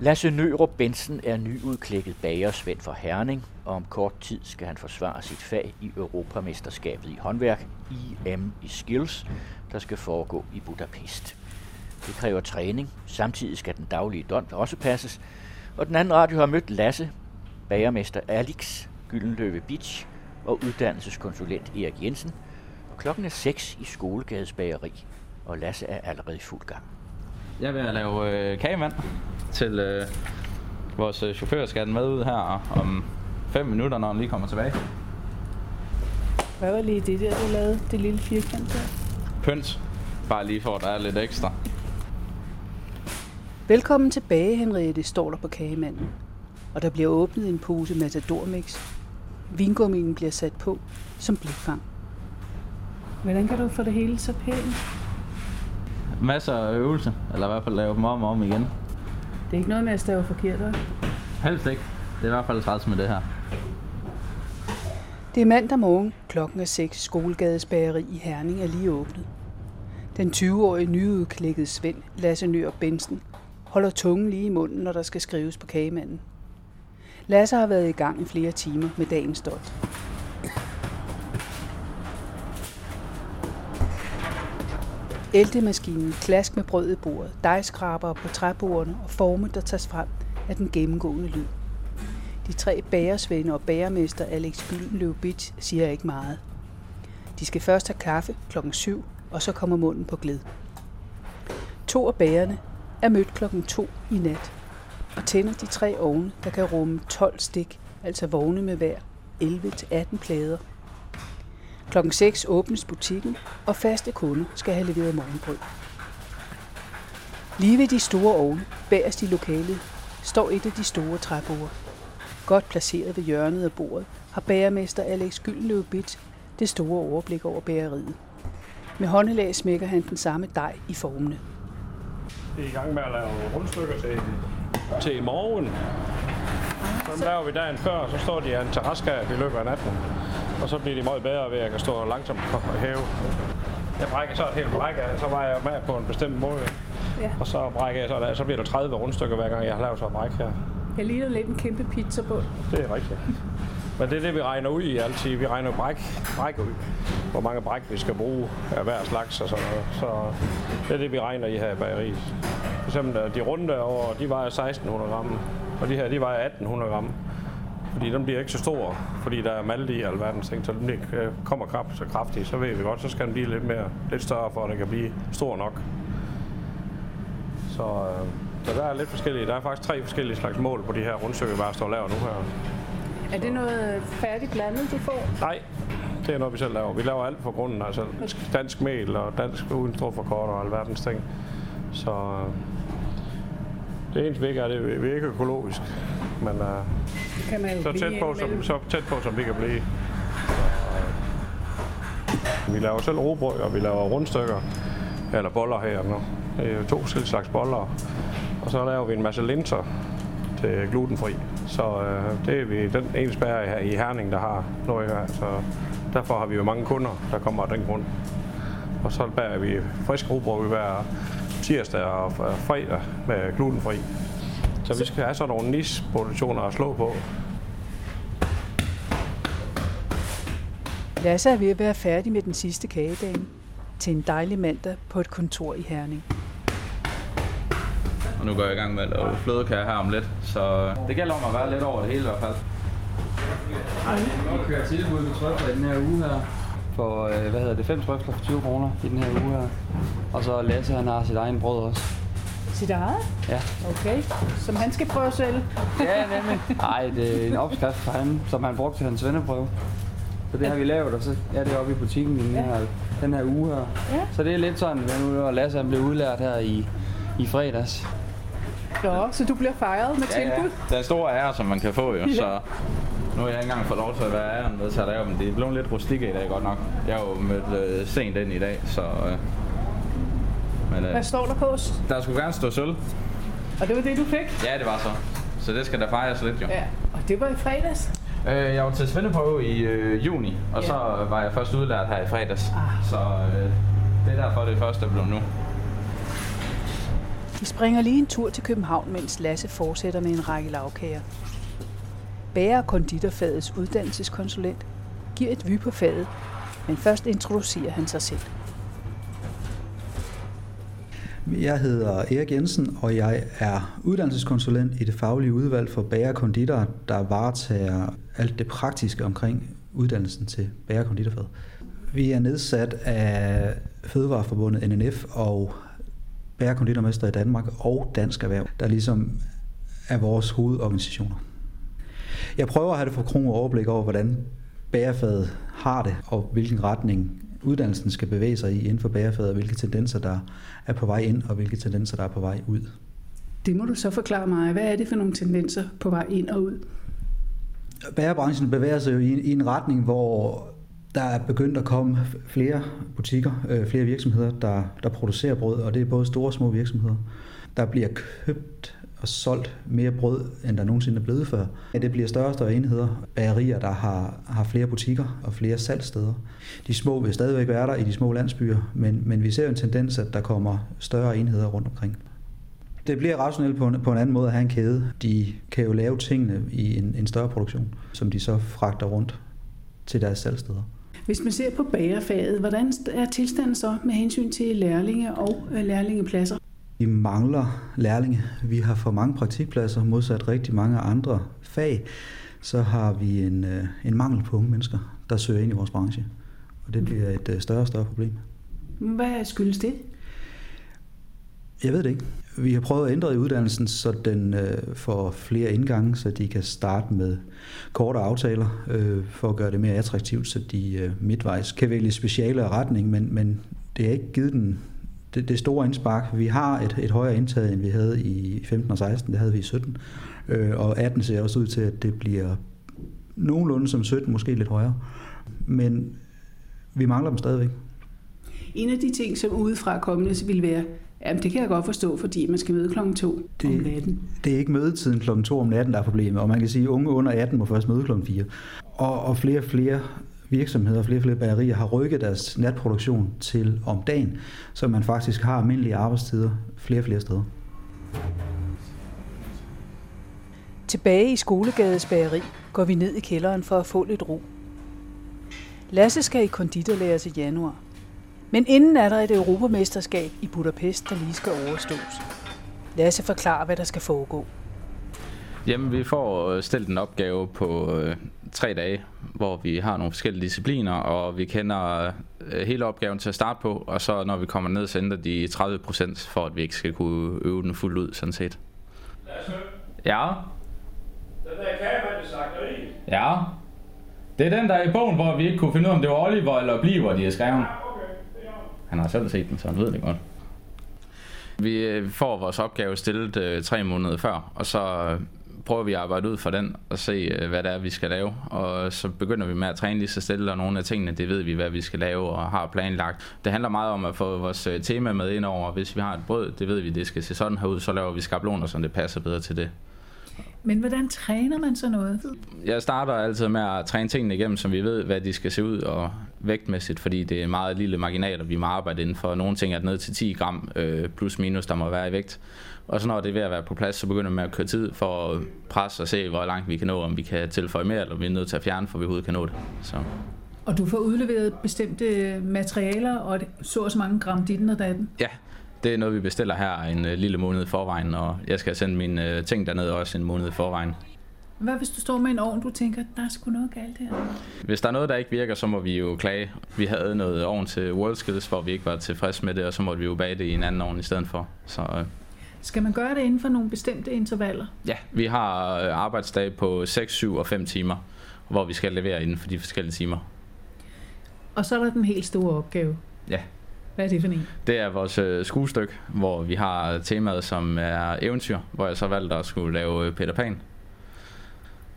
Lasse Nørup Bensen er nyudklækket bagersvend for Herning, og om kort tid skal han forsvare sit fag i Europamesterskabet i håndværk, IM i Skills, der skal foregå i Budapest. Det kræver træning, samtidig skal den daglige dont også passes, og den anden radio har mødt Lasse, bagermester Alex, Gyldenløve Beach og uddannelseskonsulent Erik Jensen, og klokken er 6 i Skolegades Bageri, og Lasse er allerede i fuld gang. Jeg er ved at lave øh, kagemand til øh, vores øh, chauffør skal den med ud her om 5 minutter, når han lige kommer tilbage. Hvad var lige det der, du lavede? Det lille firkant der? Pynt. Bare lige for, at der er lidt ekstra. Velkommen tilbage, Henriette, står der på kagemanden. Og der bliver åbnet en pose Matador-mix. Vingummien bliver sat på som blikfang. Hvordan kan du få det hele så pænt? Masser af øvelse, eller i hvert fald lave dem om og om igen. Det er ikke noget med at stave forkert, hva'? Helst ikke. Det er i hvert fald træls med det her. Det er mandag morgen. Klokken er 6. Skolegades bageri i Herning er lige åbnet. Den 20-årige nyudklækkede Svend, Lasse Nør Bensen, holder tungen lige i munden, når der skal skrives på kagemanden. Lasse har været i gang i flere timer med dagens stolt. Ældemaskinen, klask med brød i bordet, dejskraber på træbordene og forme, der tages frem af den gennemgående lyd. De tre bagersvende og bagermester Alex Gyldenløv Bitch siger ikke meget. De skal først have kaffe klokken 7, og så kommer munden på glæd. To af bagerne er mødt klokken 2 i nat og tænder de tre ovne, der kan rumme 12 stik, altså vogne med hver 11-18 plader. Klokken 6 åbnes butikken, og faste kunder skal have leveret morgenbrød. Lige ved de store ovne, bagerst i lokalet, står et af de store træbord. Godt placeret ved hjørnet af bordet har bagermester Alex Gyldenløv Bit det store overblik over bageriet. Med håndelag smækker han den samme dej i formene. Vi er i gang med at lave rundstykker til, til i morgen. Så laver vi dagen før, så står de i en terraskab i løbet af natten. Og så bliver de meget bedre ved, at jeg kan stå langsomt og hæve. Jeg brækker så et helt bræk så var jeg med på en bestemt måde. Ja. Og så brækker jeg så, der, så bliver der 30 rundstykker hver gang, jeg har lavet så et bræk her. Jeg ligner lidt en kæmpe pizza på. Det er rigtigt. Men det er det, vi regner ud i altid. Vi regner bræk, bræk ud. Hvor mange bræk vi skal bruge af hver slags og sådan noget. Så det er det, vi regner i her i bageriet. For eksempel de runde over, de vejer 1600 gram. Og de her, de vejer 1800 gram. Fordi den bliver ikke så stor, fordi der er malte i alverdens ting, så den bliver, øh, kommer krab, så kraftig, så ved vi godt, så skal den blive lidt, mere, lidt større, for at den kan blive stor nok. Så, øh, så der er lidt forskellige. Der er faktisk tre forskellige slags mål på de her rundstykker, vi bare står og laver nu her. Er det noget færdigt blandet, du får? Nej, det er noget, vi selv laver. Vi laver alt for grunden, altså dansk mel og dansk uden kort og alverdens ting. Så øh, det eneste, vi ikke er, det er, vi er ikke økologisk, men uh, Kan man så, tæt på, som, så tæt på, som vi kan blive. Så, øh, vi laver selv robrød, og vi laver rundstykker, eller boller her nu. Det er to forskellige slags boller. Og så laver vi en masse linser til glutenfri. Så øh, det er vi den eneste bager her i Herning, der har noget her. Så derfor har vi jo mange kunder, der kommer af den grund. Og så bager vi frisk robrød hver tirsdag og fredag med glutenfri. Så vi skal have sådan nogle niche-produktioner at slå på. Lasse er ved at være færdig med den sidste kagedame til en dejlig mandag på et kontor i Herning. Og nu går jeg i gang med at lave flødekage her om lidt, så det gælder om at være lidt over det hele i hvert fald. Nu kører tilbud på trøfler i den her uge her. For, øh, hvad hedder det, fem trøfler for 20 kroner i den her uge her. Og så Lasse, han har sit egen brød også. Sit eget? Ja. Okay. Som han skal prøve selv. Ja, nemlig. Nej, det er en opskrift fra ham, som han brugte til hans venneprøve. Så det har vi lavet, og så er det oppe i butikken i den her, den her uge her. Ja. Så det er lidt sådan, nu og Lasse han blev udlært her i, i fredags. Nå, så du bliver fejret med tilbud? Det er en stor ære, som man kan få jo, så nu har jeg ikke engang fået lov til at være æren med til at lave dem. Det er blevet lidt rustikke i dag godt nok. Jeg er jo mødt øh, sent ind i dag, så... Øh, men øh, Hvad står der på? der skulle gerne stå sølv. Og det var det, du fik? Ja, det var så. Så det skal der fejres lidt jo. Ja. Og det var i fredags? Øh, jeg var til svendeprøve i øh, juni, og Ja. så var jeg først udlært her i fredags. Ah. Så øh, det er derfor, det første er blevet nu. De springer lige en tur til København, mens Lasse fortsætter med en række lavkager. Bager konditorfagets uddannelseskonsulent giver et vy på faget, men først introducerer han sig selv. Jeg hedder Erik Jensen, og jeg er uddannelseskonsulent i det faglige udvalg for bager konditor, der varetager alt det praktiske omkring uddannelsen til bagerkonditorfag. Vi er nedsat af Fødevareforbundet NNF og Bager Konditormester i Danmark og Dansk Erhverv, der ligesom er vores hovedorganisationer. Jeg prøver at have det for kron overblik over, hvordan bærefaget har det, og hvilken retning uddannelsen skal bevæge sig i inden for bærefaget, og hvilke tendenser, der er på vej ind, og hvilke tendenser, der er på vej ud. Det må du så forklare mig. Hvad er det for nogle tendenser på vej ind og ud? Bærebranchen bevæger sig jo i, i en retning, hvor der er begyndt at komme flere butikker, øh, flere virksomheder, der, der producerer brød, og det er både store og små virksomheder. Der bliver købt og solgt mere brød, end der nogensinde er blevet før. Det bliver større og større enheder, bagerier, der har, har flere butikker og flere salgsteder. De små vil stadigvæk være der i de små landsbyer, men, men vi ser en tendens, at der kommer større enheder rundt omkring. Det bliver rationelt på en, på en anden måde at have en kæde. De kan jo lave tingene i en, en større produktion, som de så fragter rundt til deres salgsteder. Hvis man ser på bagerfaget, hvordan er tilstanden så med hensyn til lærlinge og øh, lærlingepladser? Vi mangler lærlinge. Vi har for mange praktikpladser, modsat rigtig mange andre fag. Så har vi en, øh, en mangel på unge mennesker, der søger ind i vores branche. Og det bliver et øh, større og større problem. Hvad skyldes det? Jeg ved det ikke. Vi har prøvet at ændre i uddannelsen, så den øh, får flere indgange, så de kan starte med korte aftaler, øh, for at gøre det mere attraktivt, så de øh, midtvejs kan vælge speciale retning, men, men det har ikke givet den det, det store indspark. Vi har et, et højere indtag, end vi havde i 15 og 16, det havde vi i 17, øh, og 18 ser også ud til, at det bliver nogenlunde som 17, måske lidt højere. Men vi mangler dem stadigvæk. En af de ting, som udefra kommende vil være, Jamen, det kan jeg godt forstå, fordi man skal møde klokken 2 det, om natten. Det er ikke mødetiden klokken 2 om natten, der er problemet, og man kan sige, at unge under 18 må først møde klokken 4. Og, og flere og flere virksomheder og flere og flere bagerier har rykket deres natproduktion til om dagen, så man faktisk har almindelige arbejdstider flere og flere steder. Tilbage i Skolegades bageri går vi ned i kælderen for at få lidt ro. Lasse skal i konditorlære til januar. Men inden er der et europamesterskab i Budapest, der lige skal overstås. Lasse forklarer, hvad der skal foregå. Jamen, vi får stillet en opgave på øh, tre dage, hvor vi har nogle forskellige discipliner, og vi kender øh, hele opgaven til at starte på, og så når vi kommer ned, så ændrer de 30 procent, for at vi ikke skal kunne øve den fuldt ud, sådan set. Ja, den der kagemand i slagteriet. ja. Det er den, der er i bogen, hvor vi ikke kunne finde ud af, om det var Oliver eller Bliver, de har skrevet. Okay, det er Han har selv set den, så han ved det godt. Vi øh, får vores opgave stillet øh, tre måneder før, og så øh, prøver vi at arbejde ud fra den og se, øh, hvad det er, vi skal lave. Og så begynder vi med at træne lige så stille, og nogle af tingene, det ved vi, hvad vi skal lave og har planlagt. Det handler meget om at få vores øh, tema med ind over. Hvis vi har et brød, det ved vi, det skal se sådan her ud, så laver vi skabeloner, så det passer bedre til det. Men hvordan træner man så noget? Jeg starter altid med at træne tingene igennem, som vi ved, hvad de skal se ud og vægtmæssigt, fordi det er meget lille marginaler, vi må arbejde inden for. Nogle ting er ned til 10 gram øh, plus minus, der må være i vægt. Og så når det er ved at være på plads, så begynder med at køre tid for at presse og se, hvor langt vi kan nå, om vi kan tilføje mere, eller om vi er nødt til at fjerne, for vi overhovedet kan nå det. Så. Og du får udleveret bestemte materialer, og så og så mange gram ditten og datten. Ja, det er noget, vi bestiller her en øh, lille måned i forvejen, og jeg skal sende mine øh, ting derned også en måned i forvejen. Hvad hvis du står med en ovn, du tænker, der er sgu noget galt her? Hvis der er noget, der ikke virker, så må vi jo klage. Vi havde noget ovn til WorldSkills, hvor vi ikke var tilfredse med det, og så måtte vi jo bage det i en anden ovn i stedet for. Så øh, Skal man gøre det inden for nogle bestemte intervaller? ja, vi har øh, arbejdsdag på 6, 7 og 5 timer, hvor vi skal levere inden for de forskellige timer. Og så er der den helt store opgave. Ja. Hvad er det for en? Det er vores øh, skuestykke, hvor vi har temaet, som er eventyr, hvor jeg så valgte at skulle lave øh, Peter Pan.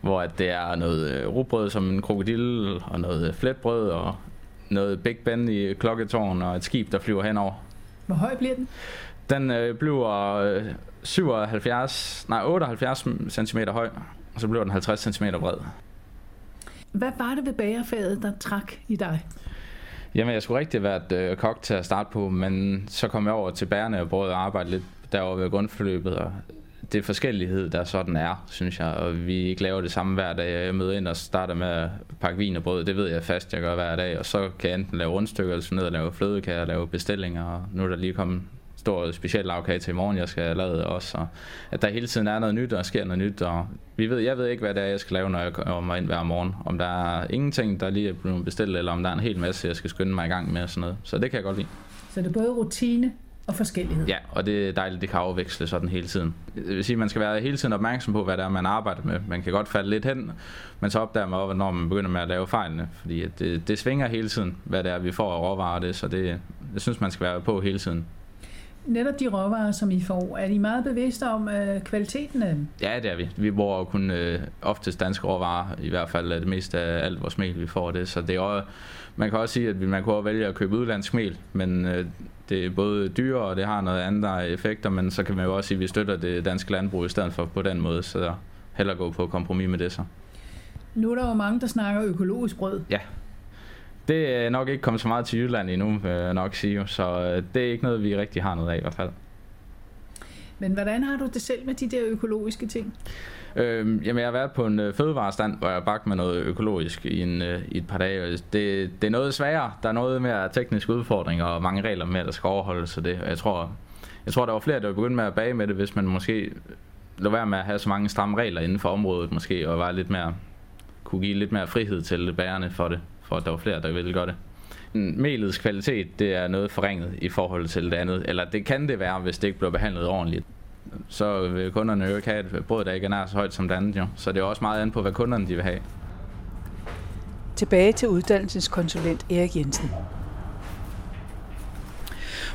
Hvor at det er noget øh, rugbrød som en krokodille, og noget fletbrød, og noget Big Ben i klokketårn, og et skib, der flyver henover. Hvor høj bliver den? Den øh, bliver øh, 77, nej 78 cm høj, og så bliver den 50 cm bred. Hvad var det ved bagerfaget, der trak i dig? Jamen, jeg skulle rigtig have været øh, kok til at starte på, men så kom jeg over til bærene og prøvede at arbejde lidt derovre ved grundforløbet, og det forskellighed, der sådan er, synes jeg, og vi ikke laver det samme hver dag. Jeg møder ind og starter med at pakke vin og brød, det ved jeg fast, jeg gør hver dag, og så kan jeg enten lave rundstykker, eller ned og lave flødekager, lave bestillinger, og nu er der lige kommet stor speciel lavkage til i morgen, jeg skal lave også, og at der hele tiden er noget nyt, og sker noget nyt, og vi ved, jeg ved ikke, hvad det er, jeg skal lave, når jeg kommer ind hver morgen. Om der er ingenting, der lige er blevet bestilt, eller om der er en hel masse, jeg skal skynde mig i gang med og sådan noget. Så det kan jeg godt lide. Så det er både rutine og forskellighed. Ja, og det er dejligt, det kan afveksle sådan hele tiden. Det vil sige, at man skal være hele tiden opmærksom på, hvad det er, man arbejder med. Man kan godt falde lidt hen, men så opdager man også, når man begynder med at lave fejlene. Fordi det, det svinger hele tiden, hvad det er, vi får af råvarer det, så det, det synes man skal være på hele tiden. Netop de råvarer, som I får, er I meget bevidste om øh, kvaliteten af dem? Ja, det er vi. Vi bruger kun øh, oftest danske råvarer, i hvert fald det meste af alt vores mel, vi får det. Så det er også, man kan også sige, at man kunne også vælge at købe udlandsk mel, men øh, det er både dyre, og det har noget andre effekter, men så kan man jo også sige, at vi støtter det danske landbrug i stedet for på den måde, så heller gå på kompromis med det så. Nu er der jo mange, der snakker økologisk brød. Ja, det er nok ikke kommet så meget til Jylland endnu, jeg nok sige, så øh, det er ikke noget, vi rigtig har noget af i hvert fald. Men hvordan har du det selv med de der økologiske ting? Øhm, jamen, jeg har været på en øh, fødevarestand, hvor jeg har bagt med noget økologisk i, en, øh, i et par dage. Det, det er noget sværere. Der er noget mere tekniske udfordringer og mange regler med, der skal overholdes. Så det, jeg tror, jeg tror, der var flere, der begyndte med at bage med det, hvis man måske lå være med at have så mange stramme regler inden for området, måske, og var lidt mere, kunne give lidt mere frihed til bærerne for det, for at der var flere, der ville gøre det. Melets kvalitet, det er noget forringet i forhold til det andet, eller det kan det være, hvis det ikke bliver behandlet ordentligt så vil kunderne jo ikke have et brød, der ikke er nær så højt som det andet. Jo. Så det er også meget an på, hvad kunderne de vil have. Tilbage til uddannelseskonsulent Erik Jensen.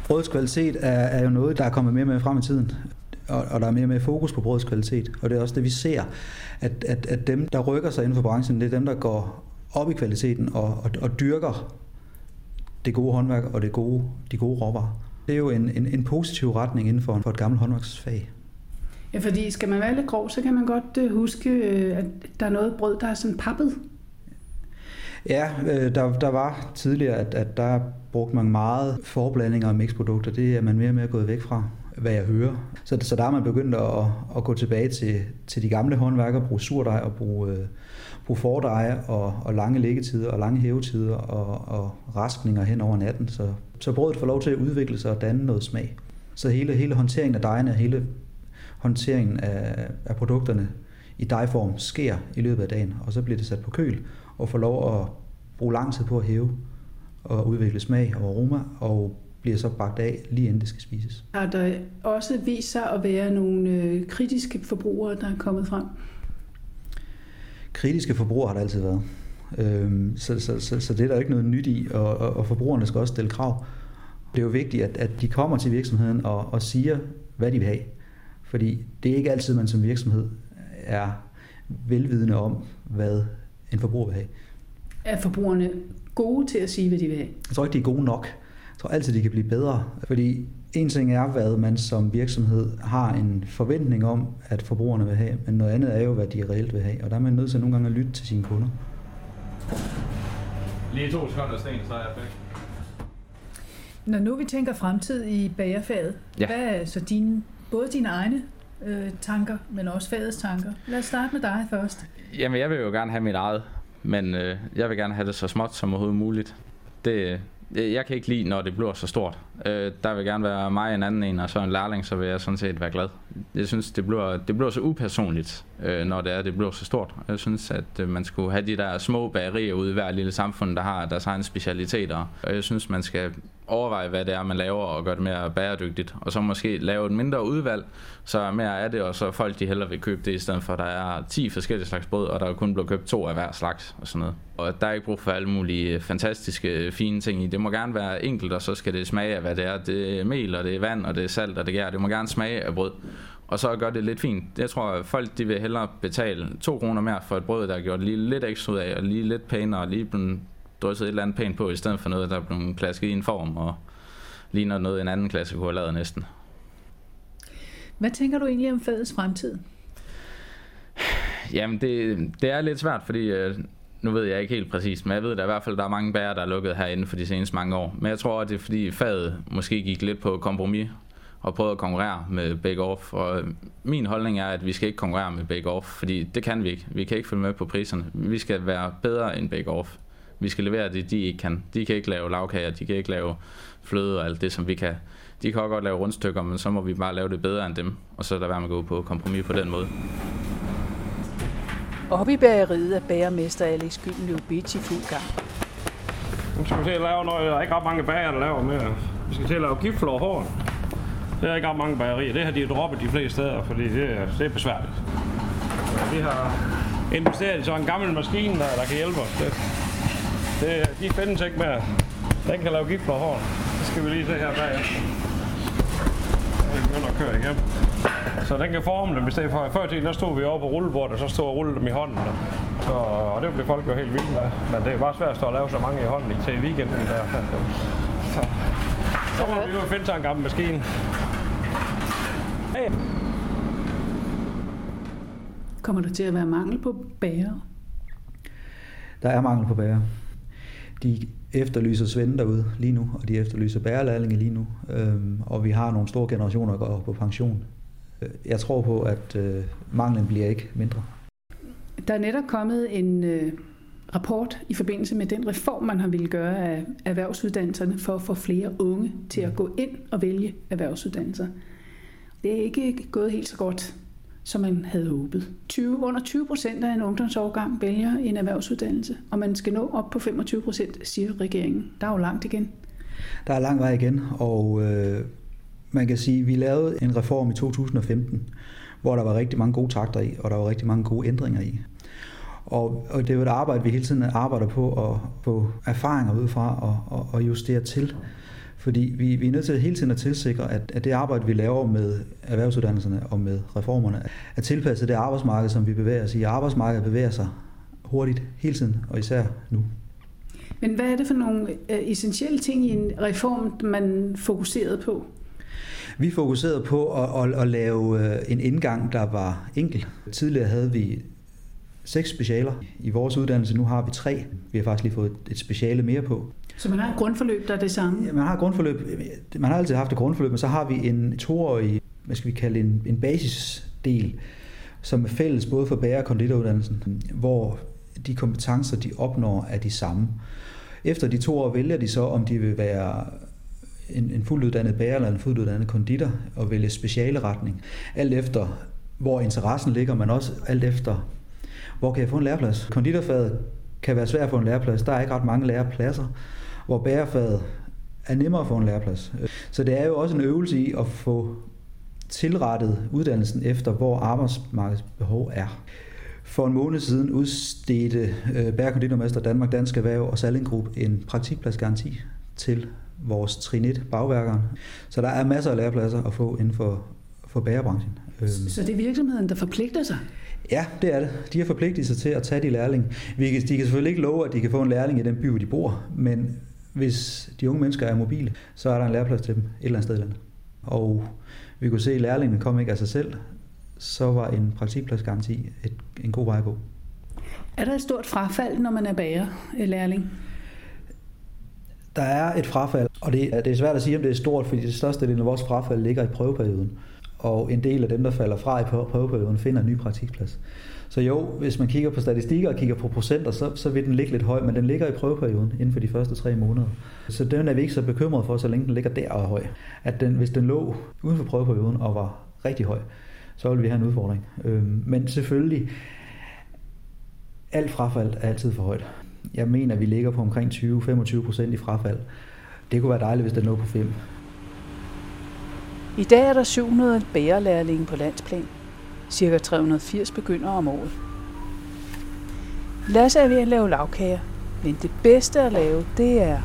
Brødets kvalitet er, er jo noget, der er kommet mere med frem i tiden. Og, og der er mere med fokus på brødets kvalitet. Og det er også det, vi ser, at, at, at dem, der rykker sig inden for branchen, det er dem, der går op i kvaliteten og, og, og dyrker det gode håndværk og det gode, de gode råvarer. Det er jo en, en, en positiv retning inden for, for et gammelt håndværksfag. Ja, fordi skal man være lidt grov, så kan man godt øh, huske, øh, at der er noget brød, der er sådan pappet. Ja, øh, der, der var tidligere, at, at der brugte man meget forblandinger af mixprodukter. Det er man mere og mere gået væk fra, hvad jeg hører. Så, så der er man begyndt at, at gå tilbage til, til de gamle håndværkere, bruge surdej og bruge, bruge og, og lange liggetider og lange hævetider og, og raskninger hen over natten. Så, så brødet får lov til at udvikle sig og danne noget smag. Så hele, hele håndteringen af dejene, hele håndteringen af, af produkterne i dejform sker i løbet af dagen, og så bliver det sat på køl og får lov at bruge lang tid på at hæve og udvikle smag og aroma, og bliver så bagt af lige inden det skal spises. Har der også vist sig at være nogle øh, kritiske forbrugere, der er kommet frem? Kritiske forbrugere har der altid været. Øhm, så, så, så, så det er der ikke noget nyt i, og, og, og forbrugerne skal også stille krav. Det er jo vigtigt, at, at de kommer til virksomheden og, og siger, hvad de vil have. Fordi det er ikke altid, man som virksomhed er velvidende om, hvad en forbruger vil have. Er forbrugerne gode til at sige, hvad de vil have? Jeg tror ikke, de er gode nok. Jeg tror altid, de kan blive bedre. Fordi en ting er, hvad man som virksomhed har en forventning om, at forbrugerne vil have, men noget andet er jo, hvad de reelt vil have. Og der er man nødt til nogle gange at lytte til sine kunder. Lige to sekunder, Sten, så er jeg væk. Når nu vi tænker fremtid i bagerfaget, ja. hvad er så dine, både dine egne øh, tanker, men også fagets tanker? Lad os starte med dig først. Jamen, jeg vil jo gerne have mit eget, men øh, jeg vil gerne have det så småt som overhovedet muligt. Det, Øh, jeg kan ikke lide, når det bliver så stort. Øh, der vil gerne være mig en anden en, og så en lærling, så vil jeg sådan set være glad. Jeg synes, det bliver, det bliver så upersonligt, øh, når det er, det bliver så stort. Jeg synes, at øh, man skulle have de der små bagerier ude i hver lille samfund, der har deres egen specialiteter. Og jeg synes, man skal overveje, hvad det er, man laver, og gøre det mere bæredygtigt. Og så måske lave et mindre udvalg, så mere er det, og så folk de hellere vil købe det, i stedet for at der er 10 forskellige slags brød, og der er kun blevet købt to af hver slags, og sådan noget. Og der er ikke brug for alle mulige fantastiske, fine ting i. Det må gerne være enkelt, og så skal det smage af, hvad det er. Det er mel, og det er vand, og det er salt, og det gær. Det må gerne smage af brød. Og så gør det lidt fint. Jeg tror, at folk de vil hellere betale 2 kroner mere for et brød, der er gjort lige lidt ekstra ud af, og lige lidt pænere, og lige blevet drysset et eller andet pænt på, i stedet for noget, der er blevet klasket i en form, og ligner noget, en anden klasse kunne have lavet næsten. Hvad tænker du egentlig om fadets fremtid? Jamen, det, det er lidt svært, fordi øh, nu ved jeg ikke helt præcist, men jeg ved at i hvert fald, der er mange bærer, der er lukket herinde for de seneste mange år. Men jeg tror, at det er fordi fadet måske gik lidt på kompromis, og prøvet at konkurrere med Bake Off. Og min holdning er, at vi skal ikke konkurrere med Bake Off, fordi det kan vi ikke. Vi kan ikke følge med på priserne. Vi skal være bedre end Bake Off. Vi skal levere det, de ikke kan. De kan ikke lave lavkager, de kan ikke lave fløde og alt det, som vi kan. De kan også godt lave rundstykker, men så må vi bare lave det bedre end dem, og så der være med at gå på kompromis på den måde. Oppe i bageriet er bagermester Alex Gyldenløv Bitch i fuld gang. Nu skal vi til at lave noget, der er ikke ret mange bager, der laver mere. Vi skal til at lave hård. Det er ikke ret mange bagerier. Det har de droppet de fleste steder, fordi det er, det er besværligt. Vi har investeret i sådan en gammel maskine, der, der kan hjælpe os. Det, det, de findes ikke mere. Den kan lave giftflor hård. Det skal vi lige se her bagefter. Jeg begynder at køre igennem. Så den kan forme dem i stedet for. Før tiden, der stod vi over på rullebordet, og så stod og rulle dem i hånden. Så, og det blev folk jo helt vilde med. Men det er bare svært at stå og lave så mange i hånden i til weekenden. Der. Så, så må vi jo finde sig en gammel maskine. Hey. Kommer der til at være mangel på bager? Der er mangel på bager. De efterlyser Svende derude lige nu, og de efterlyser bærelærlinge lige nu. Øhm, og vi har nogle store generationer, der går på pension. Øh, jeg tror på, at øh, manglen bliver ikke mindre. Der er netop kommet en øh, rapport i forbindelse med den reform, man har ville gøre af erhvervsuddannelserne for at få flere unge til at gå ind og vælge erhvervsuddannelser. Det er ikke gået helt så godt, som man havde håbet. 20, under 20 procent af en ungdomsårgang vælger en erhvervsuddannelse, og man skal nå op på 25 procent, siger regeringen. Der er jo langt igen. Der er lang vej igen, og øh, man kan sige, at vi lavede en reform i 2015, hvor der var rigtig mange gode takter i, og der var rigtig mange gode ændringer i. Og, og det er jo et arbejde, vi hele tiden arbejder på at få erfaringer ud fra og, og, og justere til. Fordi vi, vi er nødt til hele tiden at tilsikre, at, at det arbejde, vi laver med erhvervsuddannelserne og med reformerne, er tilpasset det arbejdsmarked, som vi bevæger os i. Arbejdsmarkedet bevæger sig hurtigt hele tiden, og især nu. Men hvad er det for nogle essentielle ting i en reform, man fokuserede på? Vi fokuserede på at, at, at lave en indgang, der var enkel. Tidligere havde vi seks specialer i vores uddannelse. Nu har vi tre. Vi har faktisk lige fået et speciale mere på. Så man har et grundforløb, der er det samme? Ja, man har et grundforløb. Man har altid haft et grundforløb, men så har vi en toårig, hvad skal vi kalde en, en basisdel, som er fælles både for bære- og konditoruddannelsen, hvor de kompetencer, de opnår, er de samme. Efter de to år vælger de så, om de vil være en, en fuldt uddannet bærer eller en fuldt uddannet konditor og vælge specialeretning. Alt efter, hvor interessen ligger, men også alt efter, hvor kan jeg få en læreplads. Konditorfaget kan være svært at få en læreplads. Der er ikke ret mange lærepladser, hvor bærefaget er nemmere at få en læreplads. Så det er jo også en øvelse i at få tilrettet uddannelsen efter, hvor arbejdsmarkedets behov er. For en måned siden udstedte Bærekonditormester Danmark Dansk Erhverv og Salling Group en praktikpladsgaranti til vores trin 1 bagværkeren. Så der er masser af lærepladser at få inden for, for bærebranchen. Så det er virksomheden, der forpligter sig? Ja, det er det. De har forpligtet sig til at tage de lærling. Vi kan, de kan selvfølgelig ikke love, at de kan få en lærling i den by, hvor de bor, men hvis de unge mennesker er mobile, så er der en læreplads til dem et eller andet sted i landet. Og vi kunne se, at lærlingen kom ikke af sig selv, så var en praktikpladsgaranti et, en god vej på. Er der et stort frafald, når man er bager lærling? Der er et frafald, og det er, det er svært at sige, om det er stort, fordi det største del af vores frafald ligger i prøveperioden. Og en del af dem, der falder fra i prøveperioden, finder en ny praktikplads. Så jo, hvis man kigger på statistikker og kigger på procenter, så, så vil den ligge lidt høj, men den ligger i prøveperioden inden for de første tre måneder. Så den er vi ikke så bekymret for, så længe den ligger der og høj. At den, hvis den lå uden for prøveperioden og var rigtig høj, så ville vi have en udfordring. Øhm, men selvfølgelig, alt frafald er altid for højt. Jeg mener, at vi ligger på omkring 20-25 procent i frafald. Det kunne være dejligt, hvis den lå på 5. I dag er der 700 bærerlærlinge på landsplan. Cirka 380 begynder om året. Lasse er ved at lave lavkager, men det bedste at lave, det er...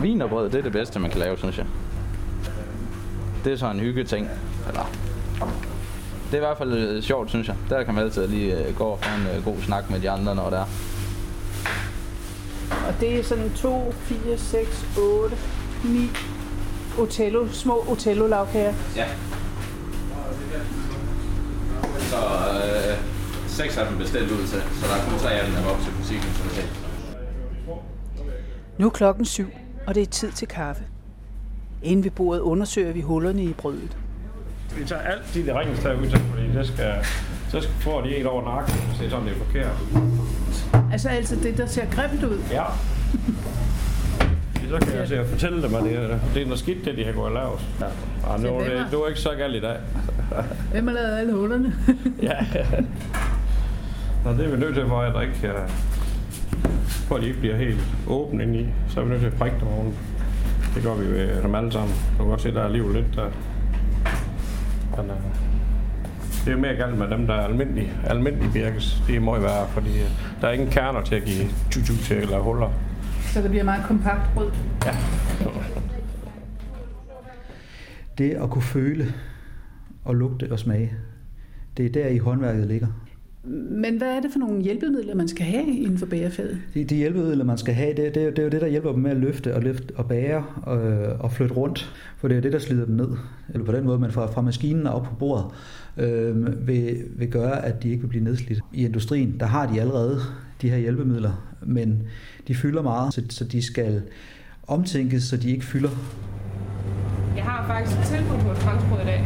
Vin og brød, det er det bedste, man kan lave, synes jeg. Det er så en hygge ting. Eller, det er i hvert fald sjovt, synes jeg. Der kan man altid lige gå og få en god snak med de andre, når det er. Og det er sådan 2, 4, 6, 8, 9 Otello, små Otello-lavkager. Ja. Så øh, seks af dem bestilt ud til, så der er kun tre af dem, der var op til jeg Nu er klokken syv, og det er tid til kaffe. Inden ved bordet undersøger vi hullerne i brødet. Vi tager alt de der ringes ud fordi det skal, så skal, får de en over nakken, hvis det er sådan, det er forkert. Altså altså det, der ser grimt ud. Ja. Så kan jeg se at fortælle dem, at det er, det er noget skidt, det de har gået og lavet. Ja. Og nu, hvem det, du er ikke så galt i dag. Hvem har lavet alle hullerne? ja. Nå, det er vi nødt til, for at der ikke uh, for at de ikke bliver helt åbne ind i. Så er vi nødt til at prikke dem oven. Det gør vi ved dem alle sammen. Du kan godt se, der er alligevel lidt der. Men, uh, det er mere galt med dem, der er almindelige, almindelige birkes. Det må jo være, fordi uh, der er ingen kerner til at give tutu til lave huller. Så det bliver meget kompakt brød. Ja. Det at kunne føle og lugte og smage, det er der i håndværket ligger. Men hvad er det for nogle hjælpemidler, man skal have inden for bagerfaget? De, de hjælpemidler, man skal have, det, det, er- det er jo det, der hjælper dem med at løfte og, løfte og bære og, og flytte rundt. For det er det, der slider dem ned. Eller på den måde, man fra, fra maskinen og op på bordet, øh, vil, vil gøre, at de ikke vil blive nedslidt. I industrien, der har de allerede de her hjælpemidler, men de fylder meget, så, så de skal omtænkes, så de ikke fylder Jeg har faktisk et tilbud på et franskbrød i dag.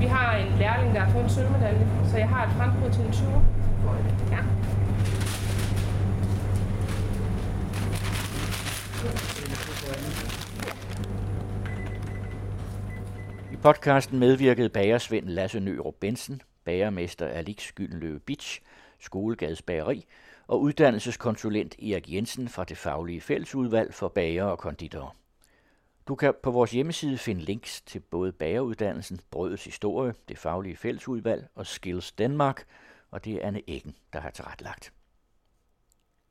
Vi har en lærling, der har fået en sølvmedalje, så jeg har et franskbrød til en 20. Ja. I podcasten medvirkede bagersvend Lasse Nørup Bensen, bagermester Alix Gyldenløve Bitch, Skolegades Bageri og uddannelseskonsulent Erik Jensen fra det faglige fællesudvalg for bager og konditorer. Du kan på vores hjemmeside finde links til både bageruddannelsen, Brødets Historie, det faglige fællesudvalg og Skills Danmark, og det er Anne Eggen, der har tilrettelagt.